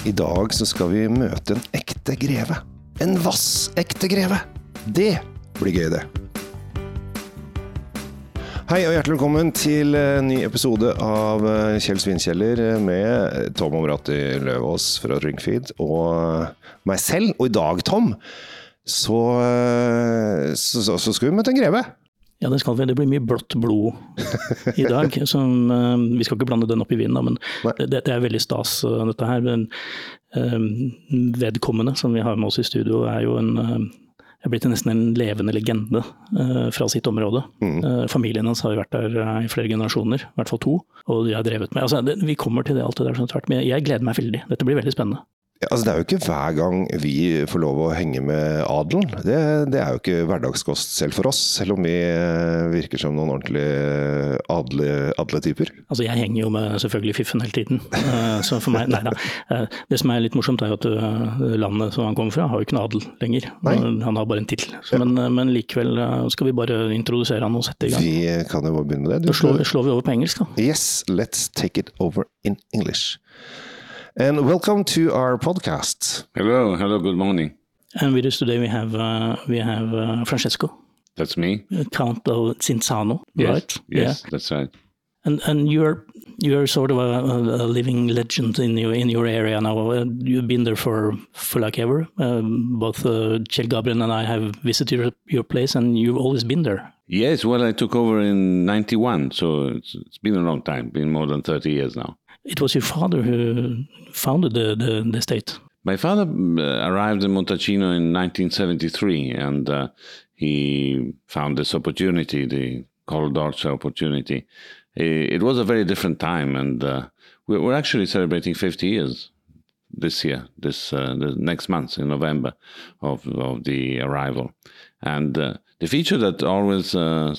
I dag så skal vi møte en ekte greve. En vassekte greve! Det blir gøy, det. Hei og hjertelig velkommen til en ny episode av eh, Kjell Svinkjeller med Tom Omrati Løvaas fra Drinkfeed og meg selv. Og i dag, Tom, eh, så, så, så skal vi møte en greve. Ja, det skal vi. Det blir mye blått blod i dag. Som, uh, vi skal ikke blande den opp i vinen, men det, det, er veldig stas, uh, dette her. Men, uh, vedkommende som vi har med oss i studio, er jo en er blitt nesten en levende legende fra sitt område. Mm. familien hans har vært der i flere generasjoner, i hvert fall to. Og de har drevet med altså, Vi kommer til det alt det der, sånn men jeg gleder meg veldig. Dette blir veldig spennende. Altså det er jo ikke hver gang vi får lov å henge med adelen. Det, det er jo ikke hverdagskost selv for oss, selv om vi eh, virker som noen ordentlige adle, typer. Altså jeg henger jo med selvfølgelig fiffen hele tiden. Eh, så for meg, nei da. Eh, det som er litt morsomt er jo at landet som han kommer fra har jo ikke noe adel lenger. Nei. Han har bare en tittel. Men, men, likevel skal vi bare introdusere han og sette i gang. Vi kan jo bare begynne med det. Da slår, slår vi over på engelsk, da. Yes, let's take it over in English. And welcome to our podcast. Hello, hello, good morning. And with us today we have uh, we have uh, Francesco. That's me. Count of Cinzano, yes, right? Yes, yeah. that's right. And and you're you're sort of a, a, living legend in your in your area now. Uh, you've been there for for like ever. Um, both uh, Kjell Gabriel and I have visited your, your place, and you've always been there. Yes, well, I took over in '91, so it's, it's been a long time. Been more than thirty years now. It was your father who founded the, the, the state. My father uh, arrived in Montalcino in 1973 and uh, he found this opportunity, the Col d'Orcia opportunity. It was a very different time and uh, we're actually celebrating 50 years this year, this uh, next month in November of, of the arrival. And uh, the feature that always uh,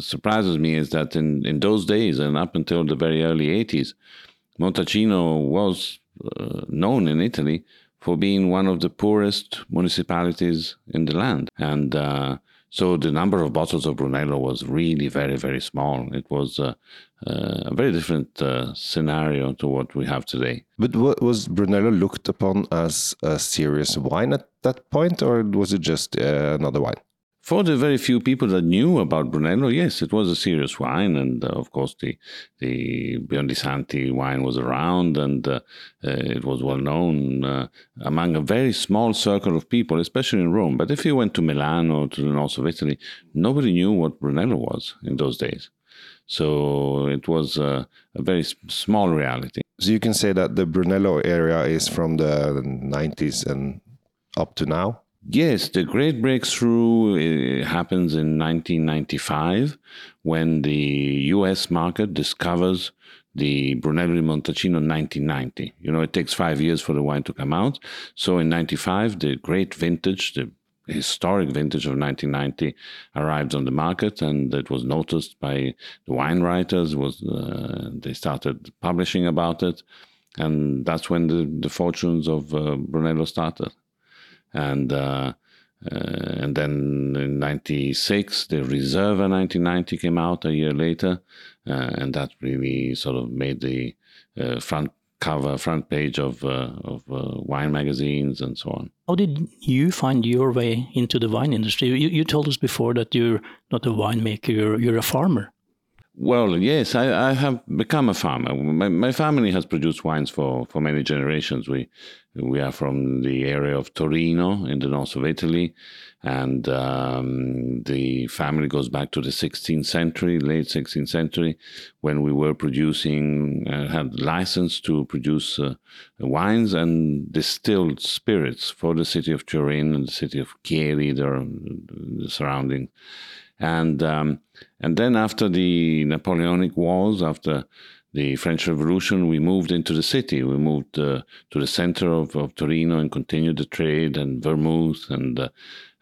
surprises me is that in, in those days and up until the very early 80s, Montalcino was uh, known in Italy for being one of the poorest municipalities in the land. And uh, so the number of bottles of Brunello was really very, very small. It was uh, uh, a very different uh, scenario to what we have today. But was Brunello looked upon as a serious wine at that point, or was it just uh, another wine? For the very few people that knew about Brunello, yes, it was a serious wine, and uh, of course the the Biondi-Santi wine was around, and uh, uh, it was well known uh, among a very small circle of people, especially in Rome. But if you went to Milan or to the north of Italy, nobody knew what Brunello was in those days. So it was uh, a very small reality. So you can say that the Brunello area is from the 90s and up to now. Yes, the great breakthrough uh, happens in 1995 when the US market discovers the Brunello di Montalcino 1990. You know, it takes five years for the wine to come out. So in 95, the great vintage, the historic vintage of 1990 arrived on the market and it was noticed by the wine writers was uh, they started publishing about it and that's when the, the fortunes of uh, brunello started and uh, uh, and then in 96 the reserva 1990 came out a year later uh, and that really sort of made the front cover front page of uh, of uh, wine magazines and so on. How did you find your way into the wine industry? You, you told us before that you're not a winemaker; you're, you're a farmer. Well, yes, I, I have become a farmer. My, my, family has produced wines for, for many generations. We we are from the area of Torino in the north of Italy, and um, the family goes back to the 16th century, late 16th century, when we were producing, uh, had license to produce uh, wines and distilled spirits for the city of Turin and the city of Chieri, the, the surrounding and um, and then after the Napoleonic Wars, after the French Revolution, we moved into the city. We moved uh, to the center of, of Torino and continued the trade and vermouth and uh,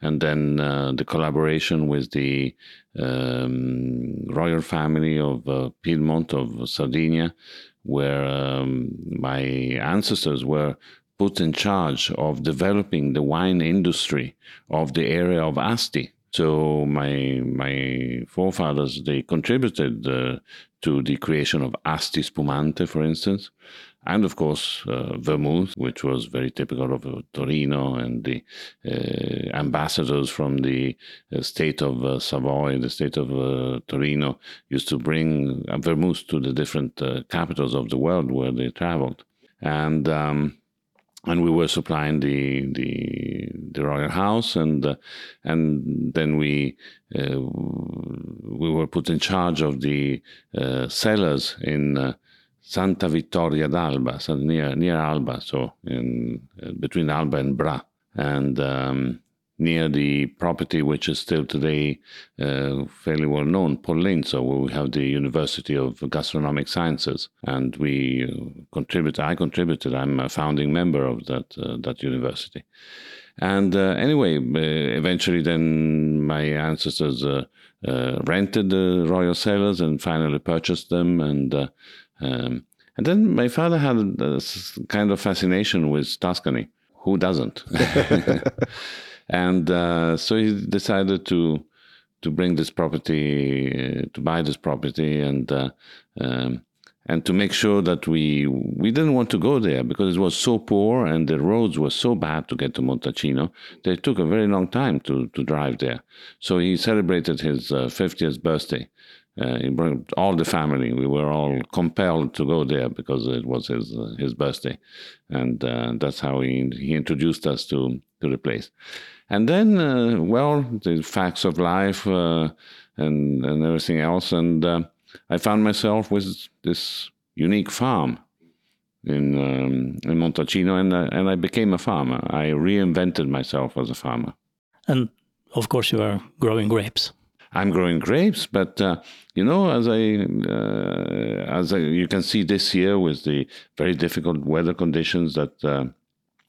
and then uh, the collaboration with the um, royal family of uh, Piedmont of Sardinia, where um, my ancestors were put in charge of developing the wine industry of the area of Asti so my my forefathers they contributed uh, to the creation of Asti Spumante, for instance, and of course uh, vermouth, which was very typical of uh, Torino, and the uh, ambassadors from the uh, state of uh, Savoy, the state of Torino, used to bring vermouth to the different capitals of the world where they traveled, and. Um, and we were supplying the the, the royal house, and and then we we were put in charge of the cellars in Santa Vittoria d'Alba, so near near Alba, so in uh, between Alba and Bra, and um, near the property which is still today uh, fairly well known, Pollenzo, where we have the University of Gastronomic Sciences, and we uh, contribute. I contributed. I'm a founding member of that uh, that university. And uh, anyway, uh, eventually, then my ancestors rented the royal cellars and finally purchased them and um, and then my father had this kind of fascination with Tuscany. Who doesn't? and uh, so he decided to to bring this property, uh, to buy this property, and uh, um, and to make sure that we we didn't want to go there because it was so poor and the roads were so bad to get to Montalcino. They took a very long time to to drive there. So he celebrated his uh, 50th birthday uh, he brought all the family. We were all compelled to go there because it was his uh, his birthday, and that's how he he introduced us to to the place. And then, uh, well, the facts of life uh, and and everything else, and uh, I found myself with this unique farm in um, in Montalcino, and and I became a farmer. I reinvented myself as a farmer. And of course, you are growing grapes. I'm growing grapes, but uh, you know, as I uh, as I, you can see this year with the very difficult weather conditions that uh,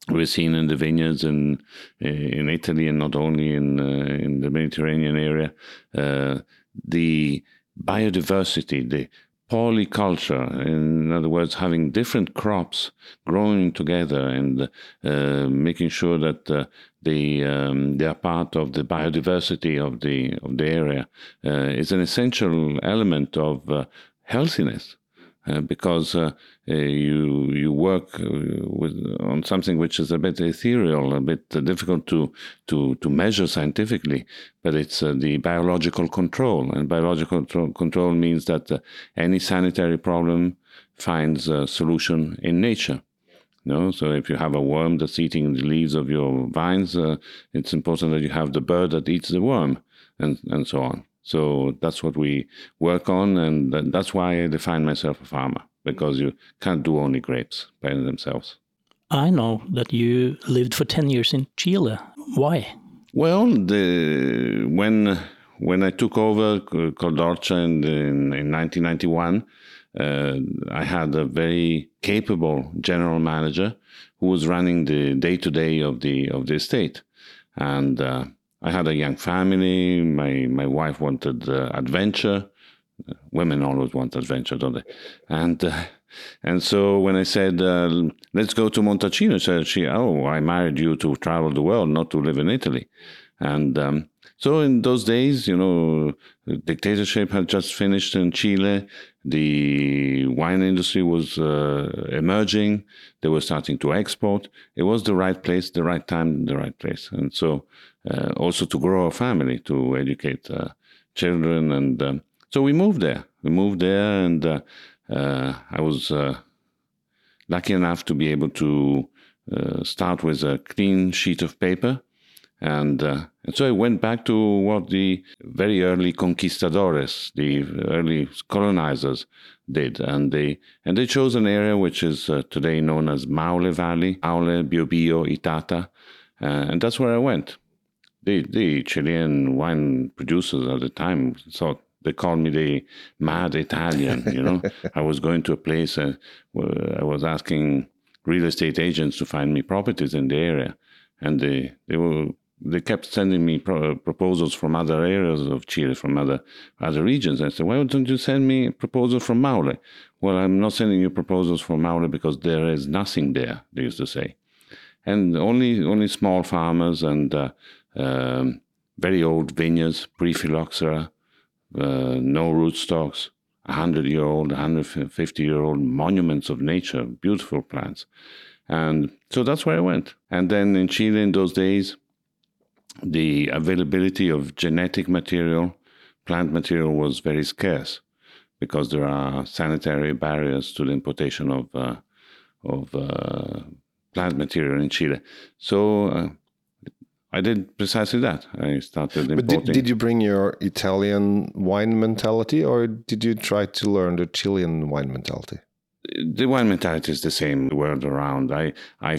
we're seeing in the vineyards in in Italy and not only in uh, in the Mediterranean area, uh, the biodiversity, the polyculture, in other words, having different crops growing together and uh, making sure that uh, they um, they are part of the biodiversity of the of the area is an essential element of healthiness. Uh, because uh, uh, you you work with, on something which is a bit ethereal, a bit difficult to to to measure scientifically, but it's the biological control, and biological control means that any sanitary problem finds a solution in nature. No, so if you have a worm that's eating the leaves of your vines, uh, it's important that you have the bird that eats the worm, and and so on. So that's what we work on, and that's why I define myself a farmer because you can't do only grapes by themselves. I know that you lived for ten years in Chile. Why? Well, the, when when I took over Col d'Orcia in, in, in 1991, uh, I had a very capable general manager who was running the day to day of the of the estate, and uh, I had a young family. My my wife wanted uh, adventure. Women always want adventure, don't they? And uh, and so when I said uh, let's go to Montalcino, said she, "Oh, I married you to travel the world, not to live in Italy." And um, so in those days, you know, dictatorship had just finished in Chile. The wine industry was uh, emerging. They were starting to export. It was the right place, the right time, the right place. And so uh, also to grow a family, to educate uh, children. And um, so we moved there. We moved there, and uh, uh, I was uh, lucky enough to be able to start with a clean sheet of paper and, and so I went back to what the very early conquistadores, the early colonizers, did, and they and they chose an area which is today known as Maule Valley, Maule, Biobío, Itata, and that's where I went. The the Chilean wine producers at the time thought they called me the mad Italian. You know, I was going to a place uh, where I was asking real estate agents to find me properties in the area, and they they were they kept sending me pro- proposals from other areas of Chile, from other other regions. I said, "Why don't you send me a proposal from Maule?" Well, I'm not sending you proposals from Maule because there is nothing there. They used to say, and only only small farmers and uh, um, very old vineyards, pre-phylloxera, uh, no rootstocks. 100 year old, 150 year old monuments of nature, beautiful plants. And so that's where I went. And then in Chile in those days, the availability of genetic material, plant material was very scarce because there are sanitary barriers to the importation of uh, of uh, plant material in Chile. So uh, I did precisely that. I started importing. But did, did you bring your Italian wine mentality, or did you try to learn the Chilean wine mentality? the wine mentality is the same world around. I, I,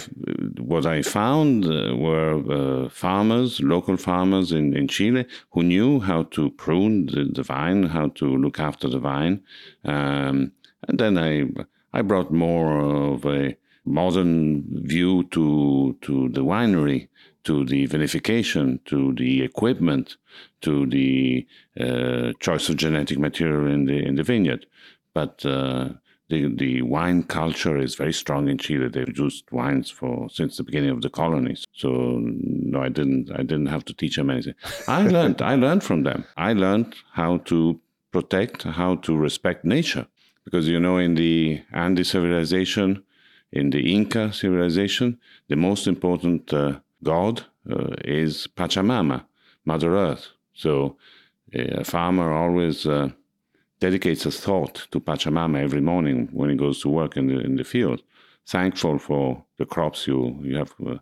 what I found uh, were uh, farmers, local farmers in, in Chile, who knew how to prune the, the vine, how to look after the vine, um, and then I, I brought more of a modern view to to the winery, to the vinification, to the equipment, to the uh, choice of genetic material in the in the vineyard, but uh, the, the wine culture is very strong in Chile. They've produced wines for since the beginning of the colonies. So no, I didn't I didn't have to teach them anything. I learned I learned from them. I learned how to protect, how to respect nature. Because you know in the Andes civilization, in the Inca civilization, the most important uh, god uh, is Pachamama, Mother Earth. So a farmer always uh, dedicates a thought to Pachamama every morning when he goes to work in the in the field, thankful for the crops you you have uh,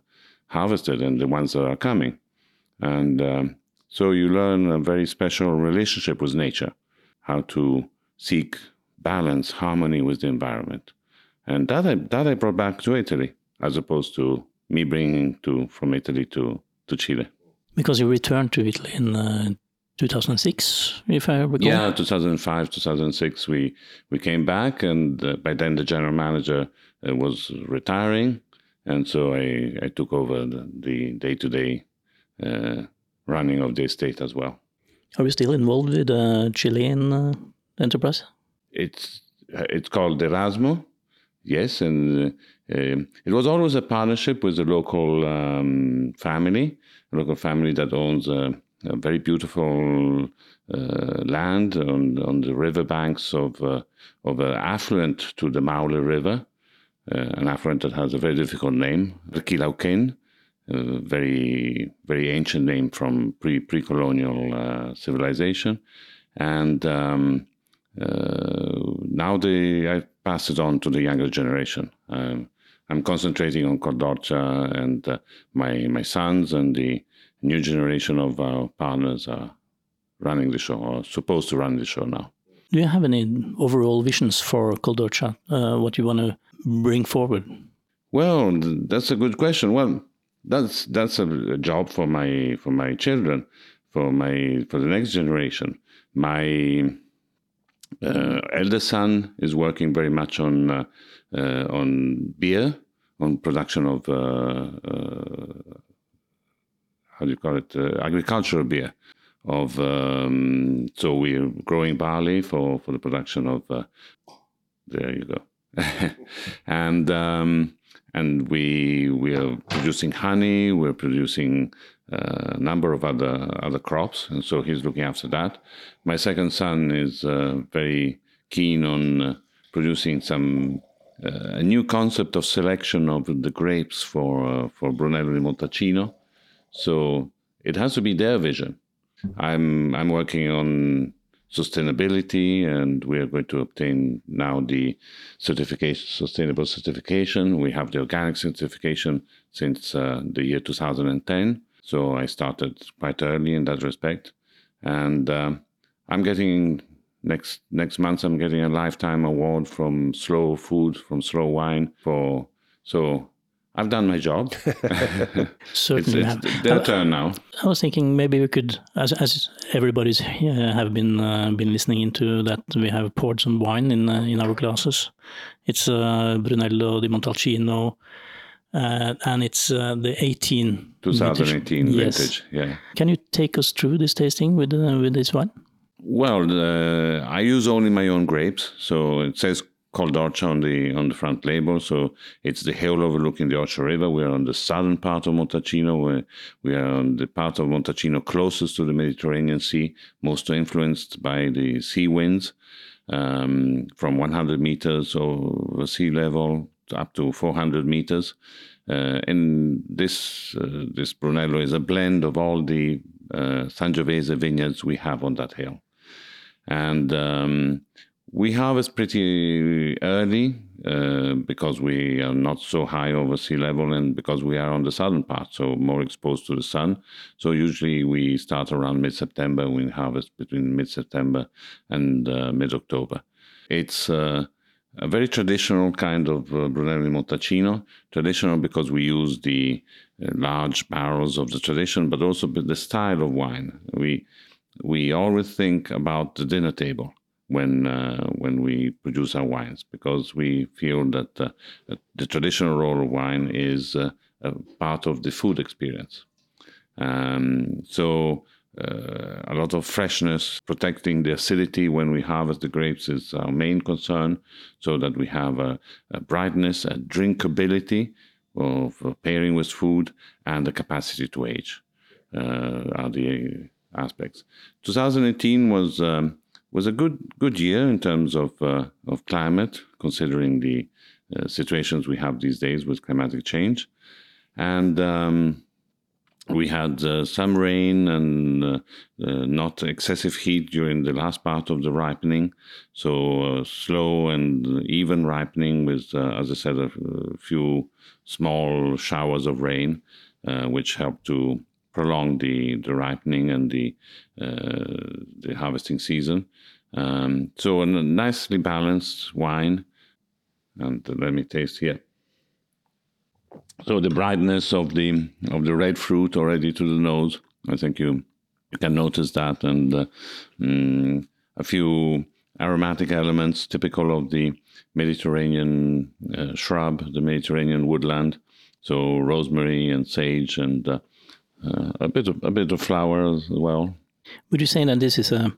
harvested and the ones that are coming, and um, so you learn a very special relationship with nature, how to seek balance, harmony with the environment, and that I that I brought back to Italy as opposed to me bringing to from Italy to to Chile. Because you returned to Italy in uh, 2006, if I recall. Yeah, 2005, 2006, we we came back, and uh, by then the general manager uh, was retiring, and so I, I took over the day to day running of the estate as well. Are you still involved with the Chilean uh, enterprise? It's it's called Erasmo, yes, and uh, it was always a partnership with a local um, family, a local family that owns a a very beautiful uh, land on, on the riverbanks of, uh, of an affluent to the Maule River, uh, an affluent that has a very difficult name, Quilauquén, a very, very ancient name from pre, pre-colonial uh, civilization. And um, uh, now they, I pass it on to the younger generation. Um, I'm concentrating on Col d'Orcia and uh, my, my sons and the new generation of our partners are running the show or supposed to run the show now. Do you have any overall visions for Col d'Orcia? Uh, what you want to bring forward? Well, that's a good question. Well, that's that's a job for my for my children, for my for the next generation. My uh, eldest son is working very much on uh, uh, on beer, on production of how do you call it, agricultural beer. Of um, so we're growing barley for for the production of. There you go, and um, and we we are producing honey. We're producing a number of other other crops, and so he's looking after that. My second son is uh, very keen on uh, producing some uh, a new concept of selection of the grapes for uh, for Brunello di Montalcino, so it has to be their vision. I'm I'm working on sustainability, and we are going to obtain now the certification, sustainable certification. We have the organic certification since uh, the year 2010. So I started quite early in that respect, and uh, I'm getting next next month. I'm getting a lifetime award from Slow Food from Slow Wine for so I've done my job. Certainly, it's, it's their turn now. I was thinking maybe we could, as, as everybody's uh, have been uh, been listening into that, we have poured some wine in uh, in our glasses. It's uh, Brunello di Montalcino, and it's uh, the 18 2018 vintage. vintage. Yes. Yeah. Can you take us through this tasting with with this one? Well, I use only my own grapes, so it says Col d'Orcia on the on the front label. So it's the hill overlooking the Orcia River. We're on the southern part of Montalcino. We're, we are on the part of Montalcino closest to the Mediterranean Sea, most influenced by the sea winds. um, from 100 meters over sea level up to 400 meters. Uh, and this uh, this Brunello is a blend of all the uh, Sangiovese vineyards we have on that hill, and um, we harvest pretty early uh, because we are not so high over sea level and because we are on the southern part, so more exposed to the sun. So usually we start around mid-September. We harvest between mid-September and uh, mid-October. It's uh, a very traditional kind of uh, Brunello Montalcino. Traditional because we use the uh, large barrels of the tradition, but also the style of wine. We we always think about the dinner table when uh, when we produce our wines because we feel that uh, the traditional role of wine is uh, a part of the food experience. Um, so uh, a lot of freshness, protecting the acidity when we harvest the grapes is our main concern, so that we have a, a brightness, a drinkability of pairing with food, and the capacity to age uh, are the aspects. 2018 was um, was a good good year in terms of uh, of climate, considering the uh, situations we have these days with climatic change, and um, we had uh, some rain and uh, uh, not excessive heat during the last part of the ripening. So uh, slow and even ripening with, uh, as I said, a, few small showers of rain, uh, which helped to prolong the, the ripening and the, the harvesting season. Um, so a nicely balanced wine. And let me taste here. So the brightness of the of the red fruit already to the nose, I think you you can notice that, and uh, mm, a few aromatic elements typical of the Mediterranean uh, shrub, the Mediterranean woodland. So rosemary and sage, and uh, uh a bit of a bit of flower as well. Would you say that this is a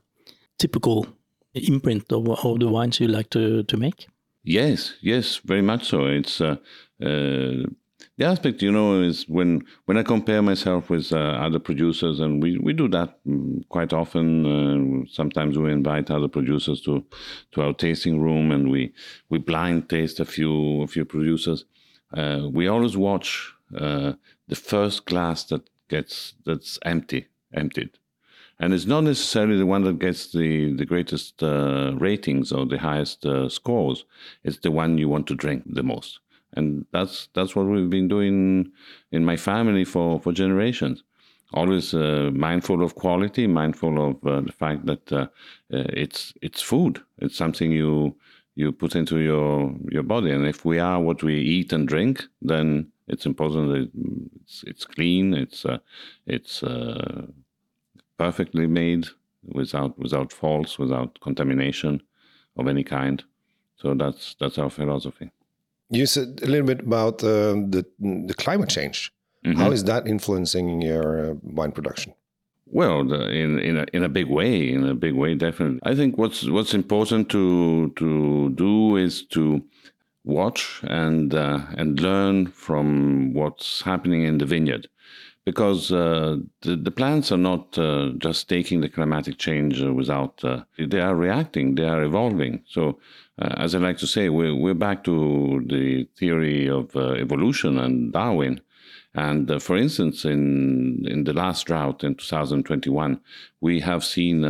typical imprint of, of the wines you like to, to make? Yes, yes, very much so. It's uh, uh, the aspect, you know, is when when I compare myself with uh, other producers, and we, we do that mm, quite often. Uh, sometimes we invite other producers to to our tasting room, and we we blind taste a few a few producers. Uh, we always watch uh, the first glass that gets that's empty emptied, and it's not necessarily the one that gets the the greatest uh, ratings or the highest uh, scores. It's the one you want to drink the most and that's that's what we've been doing in my family for for generations. Always uh, mindful of quality mindful of uh, the fact that uh, uh it's it's food. It's something you you put into your your body. And if we are what we eat and drink then it's important that it's, it's clean it's uh, it's uh, perfectly made without without faults without contamination of any kind. So that's that's our philosophy you said a little bit about uh, the the climate change. Mm -hmm. How is that influencing your uh, wine production? Well, the, in in a, in a big way, in a big way, definitely. I think what's what's important to to do is to watch and uh, and learn from what's happening in the vineyard because uh, the, the, plants are not uh, just taking the climatic change without, uh, they are reacting, they are evolving. So, uh, as I like to say, we're, we're back to the theory of uh, evolution and Darwin. And uh, for instance, in, in the last drought in 2021, we have seen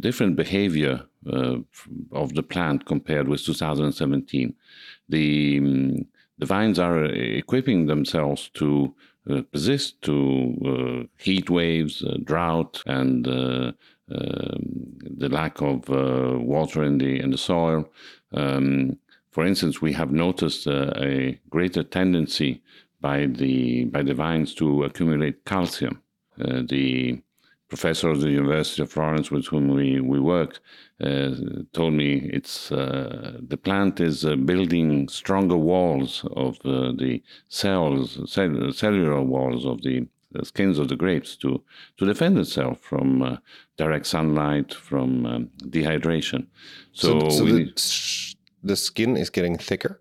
different behavior of the plant compared with 2017. The, um, the vines are equipping themselves to uh, persist to uh, heat waves, uh, drought, and the lack of water in the in the soil. Um, for instance, we have noticed a greater tendency by the by the vines to accumulate calcium. the professor of the University of Florence with whom we, we worked uh, told me it's uh, the plant is uh, building stronger walls of uh, the cells, cell, cellular walls of the, the, skins of the grapes to, to defend itself from uh, direct sunlight, from um, dehydration. So, so, so the, the skin is getting thicker?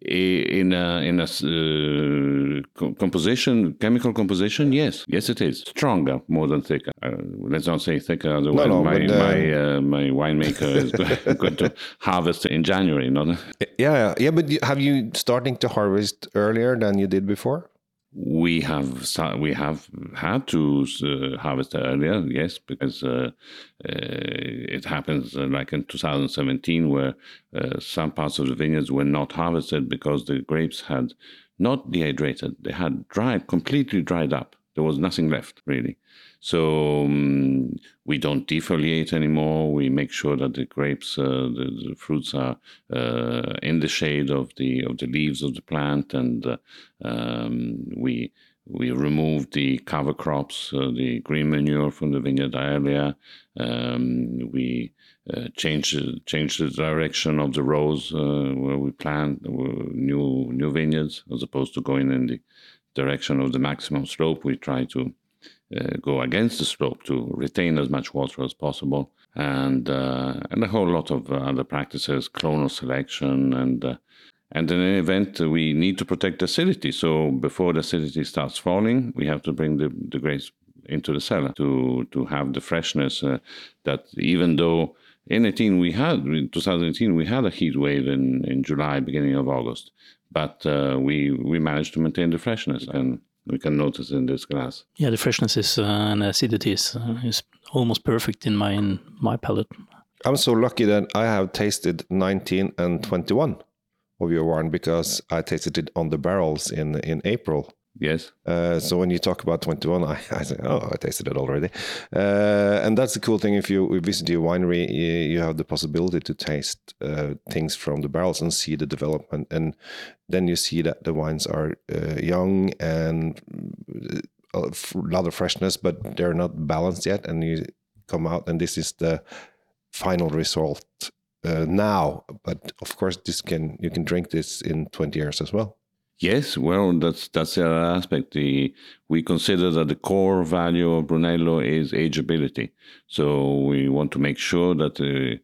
in a, in a uh, composition, chemical composition, yes, yes, it is stronger, more than thicker. Uh, let's not say thicker, otherwise no, no, my but, uh, my, uh, my winemaker is going to harvest in January. Not yeah, yeah, but have you starting to harvest earlier than you did before? We have we have had to uh, harvest earlier, yes, because uh, uh, it happens uh, like in 2017 where uh, some parts of the vineyards were not harvested because the grapes had not dehydrated; they had dried, completely dried up. There was nothing left really. So um, we don't defoliate anymore. We make sure that the grapes, uh, the, the, fruits are uh, in the shade of the of the leaves of the plant, and uh, um, we we remove the cover crops, uh, the green manure from the vineyard area. Um, we uh, change change the direction of the rows uh, where we plant new new vineyards, as opposed to going in the direction of the maximum slope. We try to uh, go against the slope to retain as much water as possible, and uh, and a whole lot of other practices, clonal selection, and uh, and in any event, we need to protect acidity. So before the acidity starts falling, we have to bring the, the grapes into the cellar to to have the freshness uh, that even though in 18 we had in 2018 we had a heat wave in, in July, beginning of August, but uh, we we managed to maintain the freshness and we can notice in this glass. Yeah, the freshness is uh, and acidity is, uh, is almost perfect in my in my palate. I'm so lucky that I have tasted 19 and 21 of your wine because I tasted it on the barrels in in April Yes. Uh, so when you talk about 21, I, I say, oh, I tasted it already. Uh, and that's the cool thing. If you visit your winery, you, you have the possibility to taste uh, things from the barrels and see the development. And then you see that the wines are uh, young and uh, a lot of freshness, but they're not balanced yet. And you come out, and this is the final result uh, now. But of course, this can you can drink this in 20 years as well. Yes, well, that's that's the other aspect. The, we consider that the core value of Brunello is ageability. So we want to make sure that uh,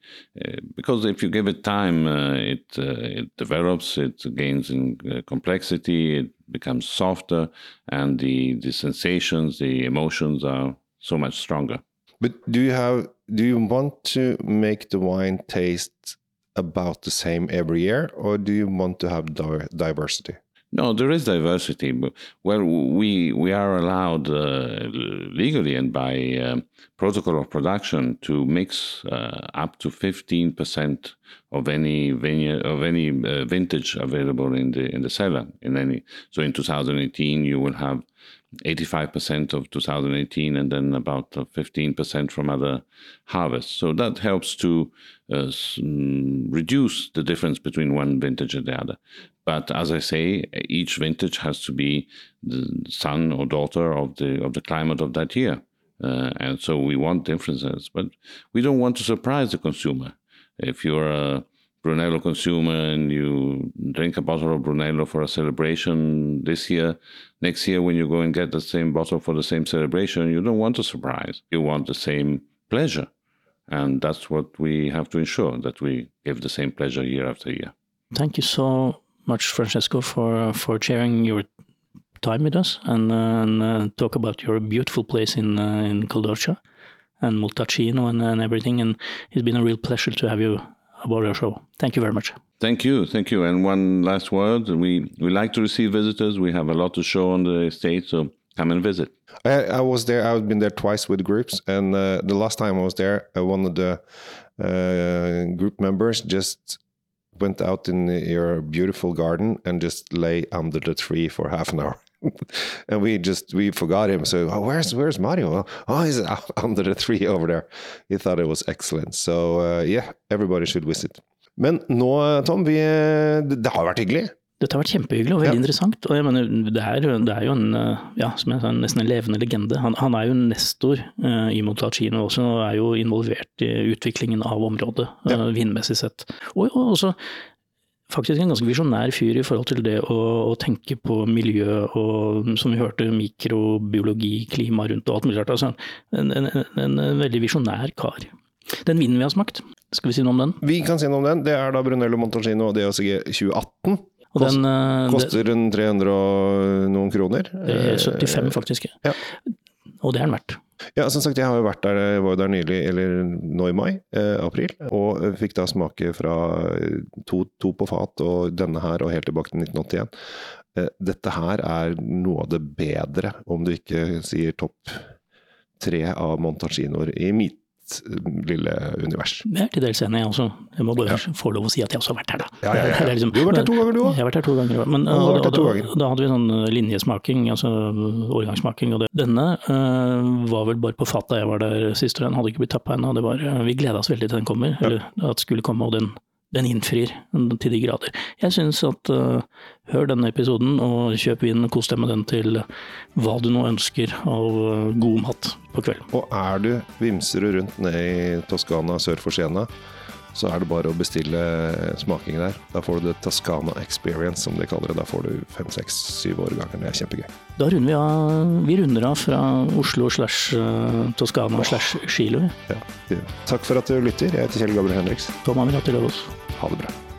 uh, because if you give it time, uh, it uh, it develops, it gains in uh, complexity, it becomes softer, and the the sensations, the emotions are so much stronger. But do you have do you want to make the wine taste about the same every year, or do you want to have diversity? No, there is diversity. Well, we we are allowed uh, legally and by um, protocol of production to mix uh, up to fifteen percent of any vineyard of any uh, vintage available in the in the cellar. In any so in 2018 you will have 85% of 2018 and then about 15% from other harvests. So that helps to uh, reduce the difference between one vintage and the other. But as I say, each vintage has to be the son or daughter of the of the climate of that year, uh, and so we want differences. But we don't want to surprise the consumer. If you're a Brunello consumer and you drink a bottle of Brunello for a celebration this year, next year when you go and get the same bottle for the same celebration, you don't want a surprise. You want the same pleasure. And that's what we have to ensure that we give the same pleasure year after year. Thank you so much, Francesco, for for sharing your time with us and, uh, and uh, talk about your beautiful place in uh, in Col d'Orcia and Montalcino and, and everything. And it's been a real pleasure to have you aboard our show. Thank you very much. Thank you, thank you. And one last word: we we like to receive visitors. We have a lot to show on the estate, so come and visit. I, I was there. I've been there twice with groups, and uh, the last time I was there, uh, one of the uh, group members just went out in your beautiful garden and just lay under the tree for half an hour. and we just we forgot him. So oh, where's where's Mario? Oh, he's under the tree over there. He thought it was excellent. So uh, yeah, everybody should visit. Men nå, Tom, vi, det har vært hyggelig. Dette har vært kjempehyggelig og veldig ja. interessant. og jeg mener, det er, det er, jo en, eh, ja, som jeg sa, nesten en levende legende. Han, han er jo nestor uh, i Montalcino også, og er jo involvert i utviklingen av området, ja. uh, vindmessig sett. Og, og, også faktisk en ganske visjonær fyr i forhold til det å, å, tenke på miljø og, som vi hørte, mikrobiologi, klima rundt og alt mulig rart. Altså, en, en, en, en veldig visjonær kar. Den vinen vi har smakt, skal vi si noe om den? Vi kan si noe om den. Det er da Brunello Montalcino DOCG 2018. Og den, eh, koster rundt 300 og noen kroner. det, det er 75 faktisk. Ja. Og det er den verdt. Ja, som sagt, jeg har jo vært der, jeg var der nylig, eller nå i mai, eh, april, og fikk da smake fra to, to på fat og denne her og helt tilbake til 1981. Eh, dette her er noe av det bedre, om du ikke sier topp tre av Montalcinoer i mitt lille univers. Jeg er til dels enig, jeg også. Jeg må bare få lov å si at jeg også har vært her, da. Ja, ja, ja. Det liksom- Du har vært her to ganger, du også. Jeg har vært her to ganger, ja. men og, og, og, to ganger. da hadde vi sånn eh, linjesmaking, altså årgangssmaking. Og det. Denne eh, var vel bare på fatet da jeg var der sist, og den hadde ikke blitt tappa ennå. Eh, Vi gleda oss veldig til den kommer, eller at den skulle komme, og den, den innfrir til de grader. Jeg syns at uh, hør denne episoden, og kjøp vin, kos deg med den til hva du nå ønsker av eh, god mat på kvelden. Og er du vimser rundt ned i Toskana sør for Siena, så er det bare å bestille smaking der. Da får du det Toscana Experience, som de kaller det. Da får du fem, seks, syv årganger. Det er kjempegøy. Da runder vi av, vi runder av fra Oslo slash Toscana Toskana slash Kilo. Ja, det- takk for at du lytter. Jeg heter Kjell Gabriel Henriks. Tom Amir Løvaas. Ha det bra.